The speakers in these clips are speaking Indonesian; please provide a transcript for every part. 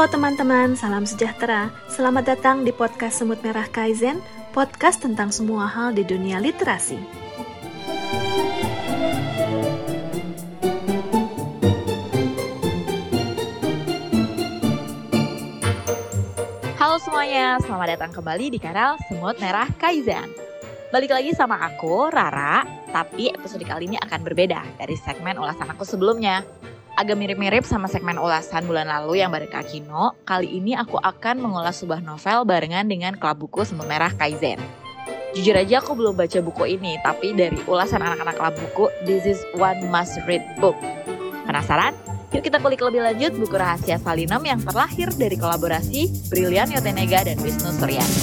Halo teman-teman, salam sejahtera. Selamat datang di podcast Semut Merah Kaizen, podcast tentang semua hal di dunia literasi. Halo semuanya, selamat datang kembali di kanal Semut Merah Kaizen. Balik lagi sama aku, Rara, tapi episode kali ini akan berbeda dari segmen ulasan aku sebelumnya. Agak mirip-mirip sama segmen ulasan bulan lalu yang bareng Kak Kino, kali ini aku akan mengulas sebuah novel barengan dengan klub buku Semut Merah Kaizen. Jujur aja aku belum baca buku ini, tapi dari ulasan anak-anak klub buku, this is one must read book. Penasaran? Yuk kita kulik lebih lanjut buku rahasia Salinem yang terlahir dari kolaborasi Brilian Yotenega dan Wisnu Suryani.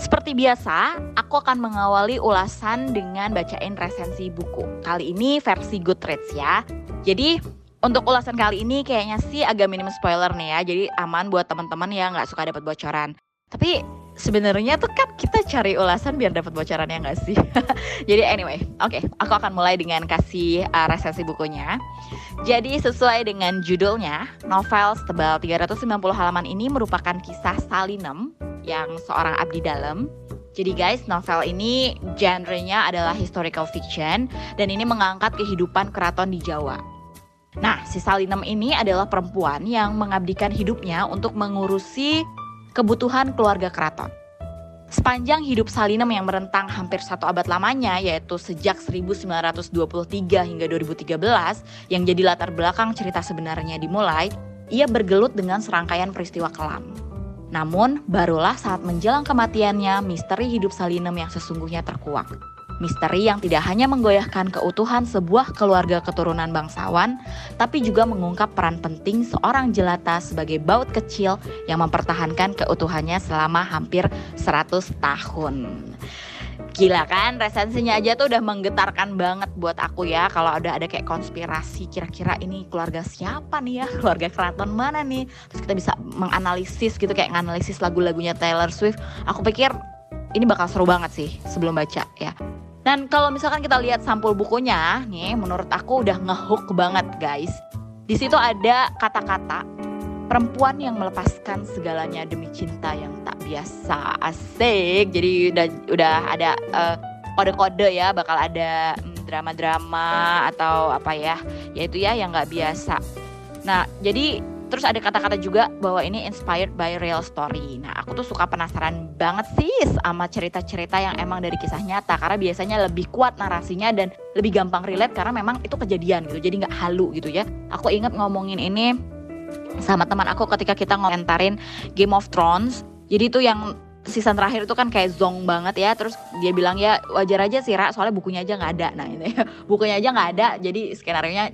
Seperti biasa, aku akan mengawali ulasan dengan bacain resensi buku. Kali ini versi Goodreads ya. Jadi untuk ulasan kali ini kayaknya sih agak minim spoiler nih ya. Jadi aman buat teman-teman yang nggak suka dapat bocoran. Tapi sebenarnya tuh kan kita cari ulasan biar dapat bocorannya nggak sih? Jadi anyway, oke, okay, aku akan mulai dengan kasih uh, resensi bukunya. Jadi sesuai dengan judulnya, novel setebal 390 halaman ini merupakan kisah Salinem yang seorang abdi dalam. Jadi guys, novel ini genrenya adalah historical fiction dan ini mengangkat kehidupan keraton di Jawa. Nah, si Salinem ini adalah perempuan yang mengabdikan hidupnya untuk mengurusi kebutuhan keluarga keraton. Sepanjang hidup Salinem yang merentang hampir satu abad lamanya, yaitu sejak 1923 hingga 2013, yang jadi latar belakang cerita sebenarnya dimulai, ia bergelut dengan serangkaian peristiwa kelam. Namun, barulah saat menjelang kematiannya, misteri hidup Salinem yang sesungguhnya terkuak. Misteri yang tidak hanya menggoyahkan keutuhan sebuah keluarga keturunan bangsawan, tapi juga mengungkap peran penting seorang jelata sebagai baut kecil yang mempertahankan keutuhannya selama hampir 100 tahun. Gila kan resensinya aja tuh udah menggetarkan banget buat aku ya Kalau udah ada kayak konspirasi kira-kira ini keluarga siapa nih ya Keluarga keraton mana nih? Terus kita bisa menganalisis gitu kayak nganalisis lagu-lagunya Taylor Swift. Aku pikir ini bakal seru banget sih sebelum baca ya dan kalau misalkan kita lihat sampul bukunya, nih menurut aku udah ngehook banget guys. Di situ ada kata-kata perempuan yang melepaskan segalanya demi cinta yang tak biasa, asik. Jadi udah udah ada uh, kode-kode ya, bakal ada mm, drama-drama atau apa ya, yaitu ya yang nggak biasa. Nah, jadi Terus ada kata-kata juga bahwa ini inspired by real story. Nah, aku tuh suka penasaran banget sih sama cerita-cerita yang emang dari kisah nyata karena biasanya lebih kuat narasinya dan lebih gampang relate karena memang itu kejadian gitu. Jadi nggak halu gitu ya. Aku inget ngomongin ini sama teman aku ketika kita ngomentarin Game of Thrones. Jadi itu yang season terakhir itu kan kayak zong banget ya terus dia bilang ya wajar aja sih Ra soalnya bukunya aja nggak ada nah ini ya bukunya aja nggak ada jadi skenario nya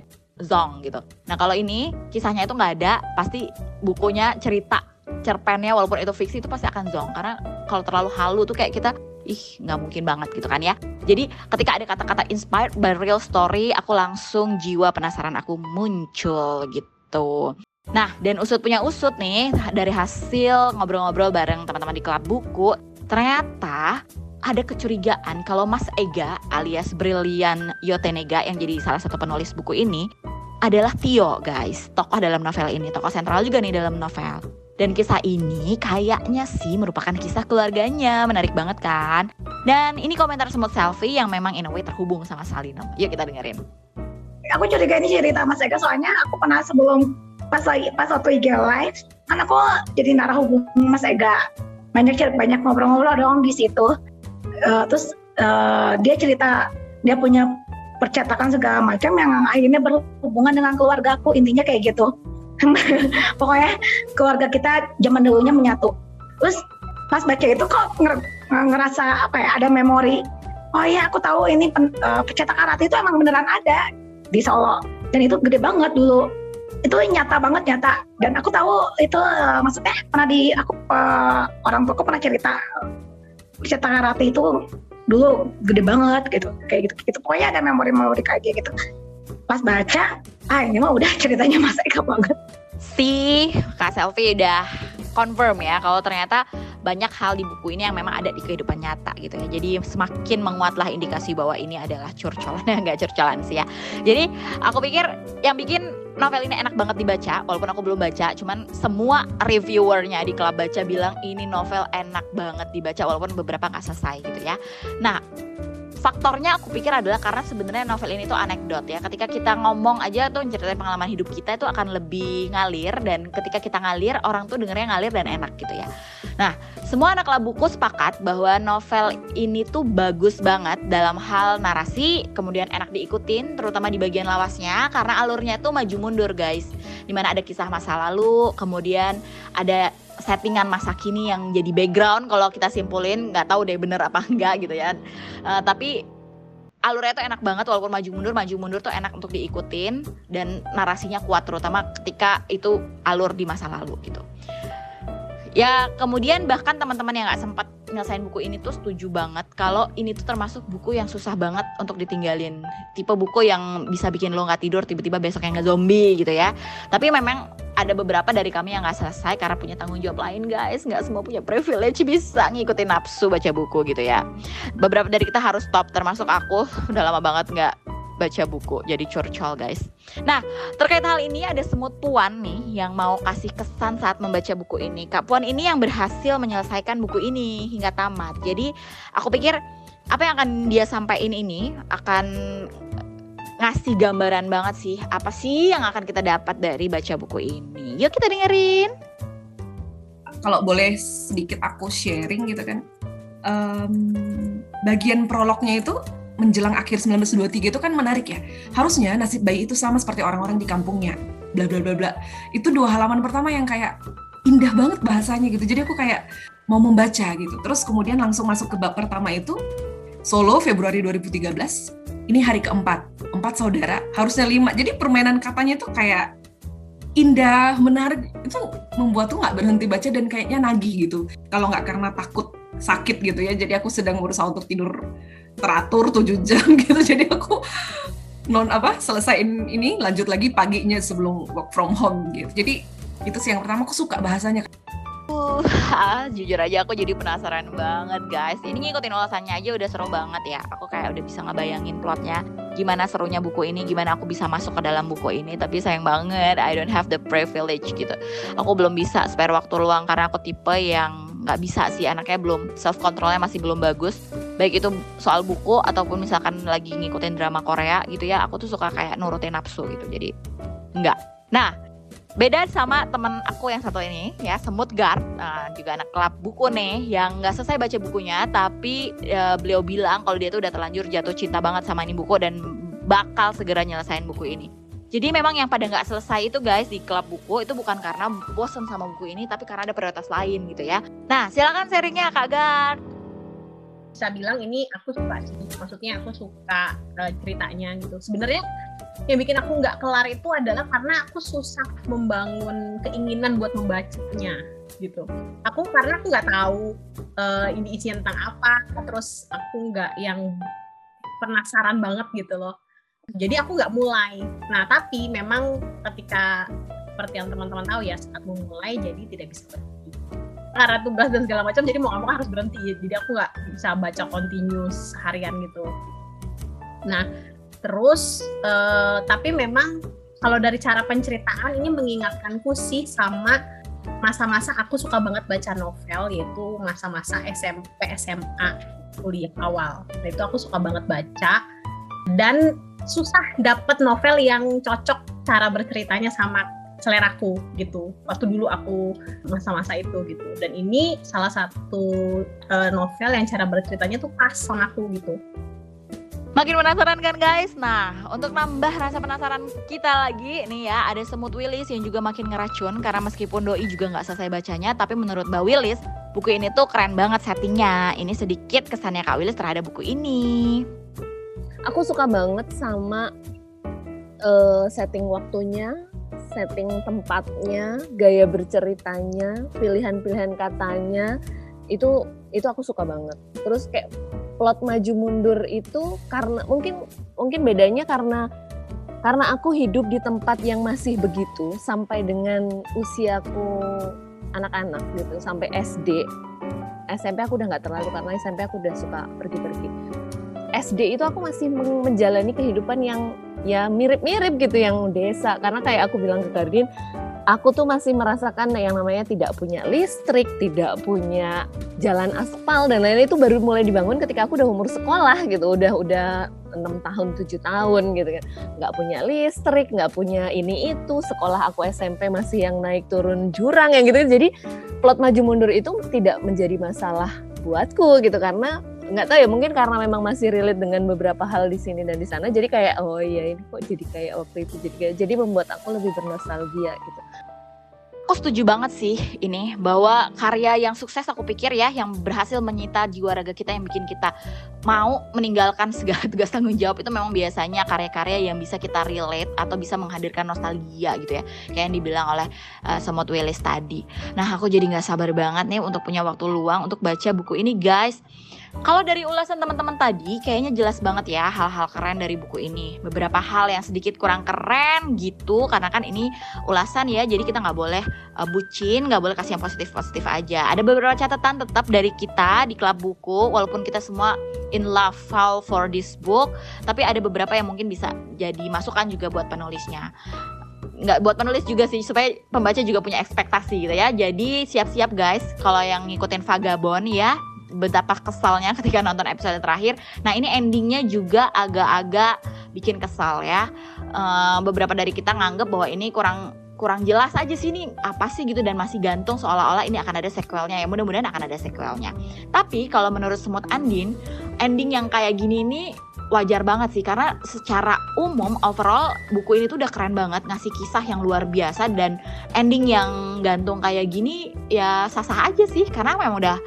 zong gitu. Nah kalau ini kisahnya itu nggak ada, pasti bukunya cerita cerpennya walaupun itu fiksi itu pasti akan zong karena kalau terlalu halu tuh kayak kita ih nggak mungkin banget gitu kan ya. Jadi ketika ada kata-kata inspired by real story, aku langsung jiwa penasaran aku muncul gitu. Nah, dan usut punya usut nih dari hasil ngobrol-ngobrol bareng teman-teman di klub buku, ternyata ada kecurigaan kalau Mas Ega alias Brilian Yotenega yang jadi salah satu penulis buku ini adalah Tio guys, tokoh dalam novel ini, tokoh sentral juga nih dalam novel. Dan kisah ini kayaknya sih merupakan kisah keluarganya, menarik banget kan? Dan ini komentar semut selfie yang memang in a way terhubung sama Salino. Yuk kita dengerin. Aku curiga ini cerita Mas Ega soalnya aku pernah sebelum pas lagi pas waktu IG live, kan aku jadi narah hubung Mas Ega. Banyak banyak ngobrol-ngobrol dong di situ uh, terus uh, dia cerita dia punya percetakan segala macam yang akhirnya berhubungan dengan keluarga aku intinya kayak gitu. Pokoknya keluarga kita zaman dulunya menyatu. Terus pas baca itu kok nger ngerasa apa ya ada memori oh iya aku tahu ini pen, uh, percetakan rati itu emang beneran ada di Solo. Dan itu gede banget dulu. Itu nyata banget nyata. Dan aku tahu itu uh, maksudnya pernah di aku uh, orang tua pernah cerita percetakan rati itu dulu gede banget gitu kayak gitu gitu pokoknya ada memori-memori kayak gitu pas baca ah ini mah udah ceritanya Mas Eka banget si Kak Selfie udah confirm ya kalau ternyata banyak hal di buku ini yang memang ada di kehidupan nyata gitu ya. Jadi semakin menguatlah indikasi bahwa ini adalah curcolan nggak curcolan sih ya. Jadi aku pikir yang bikin novel ini enak banget dibaca walaupun aku belum baca cuman semua reviewernya di klub baca bilang ini novel enak banget dibaca walaupun beberapa nggak selesai gitu ya. Nah faktornya aku pikir adalah karena sebenarnya novel ini tuh anekdot ya. Ketika kita ngomong aja tuh ceritain pengalaman hidup kita itu akan lebih ngalir dan ketika kita ngalir orang tuh dengernya ngalir dan enak gitu ya. Nah, semua anak buku sepakat bahwa novel ini tuh bagus banget dalam hal narasi, kemudian enak diikutin terutama di bagian lawasnya karena alurnya tuh maju mundur guys. Di mana ada kisah masa lalu, kemudian ada settingan masa kini yang jadi background kalau kita simpulin nggak tahu deh bener apa enggak gitu ya. Uh, tapi alurnya tuh enak banget walaupun maju mundur maju mundur tuh enak untuk diikutin dan narasinya kuat terutama ketika itu alur di masa lalu gitu ya kemudian bahkan teman-teman yang nggak sempat nyelesain buku ini tuh setuju banget kalau ini tuh termasuk buku yang susah banget untuk ditinggalin. Tipe buku yang bisa bikin lo nggak tidur tiba-tiba besok yang nggak zombie gitu ya. Tapi memang ada beberapa dari kami yang nggak selesai karena punya tanggung jawab lain guys. Nggak semua punya privilege bisa ngikutin nafsu baca buku gitu ya. Beberapa dari kita harus stop termasuk aku. Udah lama banget nggak baca buku jadi curcol guys. Nah terkait hal ini ada semut Puan nih yang mau kasih kesan saat membaca buku ini. Kak Puan ini yang berhasil menyelesaikan buku ini hingga tamat. Jadi aku pikir apa yang akan dia sampaikan ini akan ngasih gambaran banget sih apa sih yang akan kita dapat dari baca buku ini. Yuk kita dengerin. Kalau boleh sedikit aku sharing gitu kan, um, bagian prolognya itu menjelang akhir 1923 itu kan menarik ya. Harusnya nasib bayi itu sama seperti orang-orang di kampungnya. Bla bla bla bla. Itu dua halaman pertama yang kayak indah banget bahasanya gitu. Jadi aku kayak mau membaca gitu. Terus kemudian langsung masuk ke bab pertama itu Solo Februari 2013. Ini hari keempat. Empat saudara, harusnya lima. Jadi permainan katanya tuh kayak indah, menarik. Itu membuat tuh nggak berhenti baca dan kayaknya nagih gitu. Kalau nggak karena takut sakit gitu ya. Jadi aku sedang berusaha untuk tidur teratur 7 jam gitu. Jadi aku non apa selesaiin ini lanjut lagi paginya sebelum work from home gitu. Jadi itu sih yang pertama aku suka bahasanya. Uh, jujur aja aku jadi penasaran banget guys. Ini ngikutin ulasannya aja udah seru banget ya. Aku kayak udah bisa ngebayangin plotnya. Gimana serunya buku ini Gimana aku bisa masuk ke dalam buku ini. Tapi sayang banget I don't have the privilege gitu. Aku belum bisa spare waktu luang Karena aku tipe yang nggak bisa sih anaknya belum self controlnya masih belum bagus. Baik itu soal buku ataupun misalkan lagi ngikutin drama Korea gitu ya aku tuh suka kayak nurutin nafsu gitu jadi enggak nah beda sama temen aku yang satu ini ya semut guard. Nah, juga anak klub buku nih yang nggak selesai baca bukunya tapi e, beliau bilang kalau dia tuh udah terlanjur jatuh cinta banget sama ini buku dan bakal segera nyelesain buku ini jadi memang yang pada nggak selesai itu guys di klub buku itu bukan karena bosen sama buku ini, tapi karena ada prioritas lain gitu ya. Nah silakan sharingnya Kak Gar. Bisa bilang ini aku suka sih, maksudnya aku suka uh, ceritanya gitu. Sebenarnya yang bikin aku nggak kelar itu adalah karena aku susah membangun keinginan buat membacanya gitu. Aku karena aku nggak tahu uh, ini isinya tentang apa, terus aku nggak yang penasaran banget gitu loh jadi aku nggak mulai. Nah tapi memang ketika seperti yang teman-teman tahu ya saat memulai jadi tidak bisa berhenti. Karena tugas dan segala macam jadi mau nggak mau harus berhenti. Jadi aku nggak bisa baca continuous harian gitu. Nah terus uh, tapi memang kalau dari cara penceritaan ini mengingatkanku sih sama masa-masa aku suka banget baca novel yaitu masa-masa SMP SMA kuliah awal. Nah itu aku suka banget baca. Dan susah dapet novel yang cocok cara berceritanya sama seleraku gitu waktu dulu aku masa-masa itu gitu dan ini salah satu uh, novel yang cara berceritanya tuh pas sama aku gitu Makin penasaran kan guys? Nah, untuk nambah rasa penasaran kita lagi nih ya, ada semut Willis yang juga makin ngeracun karena meskipun Doi juga nggak selesai bacanya, tapi menurut Mbak Willis, buku ini tuh keren banget settingnya. Ini sedikit kesannya Kak Willis terhadap buku ini aku suka banget sama uh, setting waktunya, setting tempatnya, gaya berceritanya, pilihan-pilihan katanya. Itu itu aku suka banget. Terus kayak plot maju mundur itu karena mungkin mungkin bedanya karena karena aku hidup di tempat yang masih begitu sampai dengan usiaku anak-anak gitu sampai SD SMP aku udah nggak terlalu karena SMP aku udah suka pergi-pergi SD itu aku masih menjalani kehidupan yang ya mirip-mirip gitu yang desa. Karena kayak aku bilang ke Gardin aku tuh masih merasakan yang namanya tidak punya listrik, tidak punya jalan aspal dan lain-lain. Itu baru mulai dibangun ketika aku udah umur sekolah gitu, udah udah enam tahun tujuh tahun gitu kan, nggak punya listrik, nggak punya ini itu, sekolah aku SMP masih yang naik turun jurang yang gitu, jadi plot maju mundur itu tidak menjadi masalah buatku gitu. Karena nggak tahu ya mungkin karena memang masih relate dengan beberapa hal di sini dan di sana jadi kayak oh iya ini kok jadi kayak waktu itu jadi kayak jadi membuat aku lebih bernostalgia gitu aku setuju banget sih ini bahwa karya yang sukses aku pikir ya yang berhasil menyita jiwa raga kita yang bikin kita mau meninggalkan segala tugas tanggung jawab itu memang biasanya karya-karya yang bisa kita relate atau bisa menghadirkan nostalgia gitu ya kayak yang dibilang oleh uh, Semut Willis tadi. Nah aku jadi nggak sabar banget nih untuk punya waktu luang untuk baca buku ini guys. Kalau dari ulasan teman-teman tadi, kayaknya jelas banget ya hal-hal keren dari buku ini. Beberapa hal yang sedikit kurang keren gitu, karena kan ini ulasan ya, jadi kita nggak boleh uh, bucin, nggak boleh kasih yang positif-positif aja. Ada beberapa catatan tetap dari kita di klub buku, walaupun kita semua in love fall for this book, tapi ada beberapa yang mungkin bisa jadi masukan juga buat penulisnya nggak buat penulis juga sih supaya pembaca juga punya ekspektasi gitu ya jadi siap-siap guys kalau yang ngikutin Vagabond ya betapa kesalnya ketika nonton episode terakhir. Nah ini endingnya juga agak-agak bikin kesal ya. Uh, beberapa dari kita nganggep bahwa ini kurang kurang jelas aja sih ini apa sih gitu dan masih gantung seolah-olah ini akan ada sequelnya ya mudah-mudahan akan ada sequelnya tapi kalau menurut Semut Andin ending yang kayak gini nih wajar banget sih karena secara umum overall buku ini tuh udah keren banget ngasih kisah yang luar biasa dan ending yang gantung kayak gini ya sah-sah aja sih karena memang udah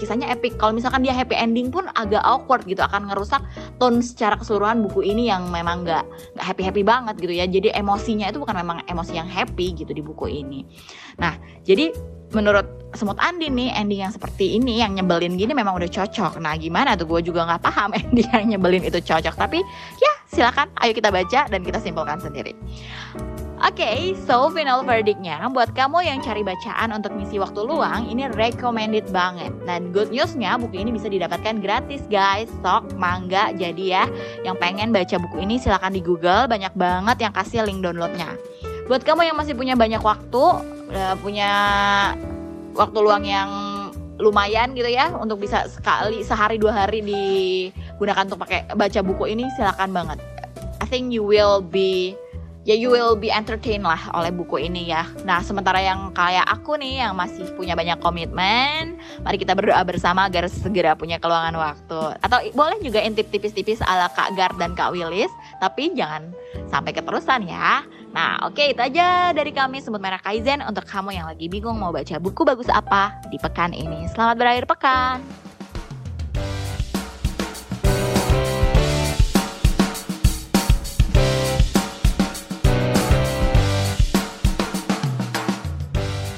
kisahnya epic. Kalau misalkan dia happy ending pun agak awkward gitu akan ngerusak tone secara keseluruhan buku ini yang memang nggak nggak happy happy banget gitu ya. Jadi emosinya itu bukan memang emosi yang happy gitu di buku ini. Nah jadi menurut semut Andi nih ending yang seperti ini yang nyebelin gini memang udah cocok. Nah gimana tuh gue juga nggak paham ending yang nyebelin itu cocok. Tapi ya silakan ayo kita baca dan kita simpulkan sendiri. Oke, okay, so final verdictnya buat kamu yang cari bacaan untuk misi waktu luang ini recommended banget. Dan good newsnya buku ini bisa didapatkan gratis guys. Sok mangga jadi ya. Yang pengen baca buku ini silahkan di Google banyak banget yang kasih link downloadnya. Buat kamu yang masih punya banyak waktu, punya waktu luang yang lumayan gitu ya untuk bisa sekali sehari dua hari digunakan untuk pakai baca buku ini silakan banget. I think you will be ya you will be entertained lah oleh buku ini ya. Nah, sementara yang kayak aku nih yang masih punya banyak komitmen, mari kita berdoa bersama agar segera punya keluangan waktu. Atau boleh juga intip tipis-tipis ala Kak Gar dan Kak Willis, tapi jangan sampai keterusan ya. Nah, oke okay, itu aja dari kami Semut Merah Kaizen untuk kamu yang lagi bingung mau baca buku bagus apa di pekan ini. Selamat berakhir pekan.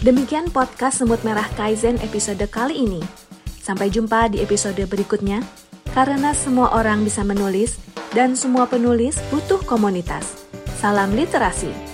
Demikian podcast Semut Merah Kaizen episode kali ini. Sampai jumpa di episode berikutnya. Karena semua orang bisa menulis dan semua penulis butuh komunitas. Salam literasi.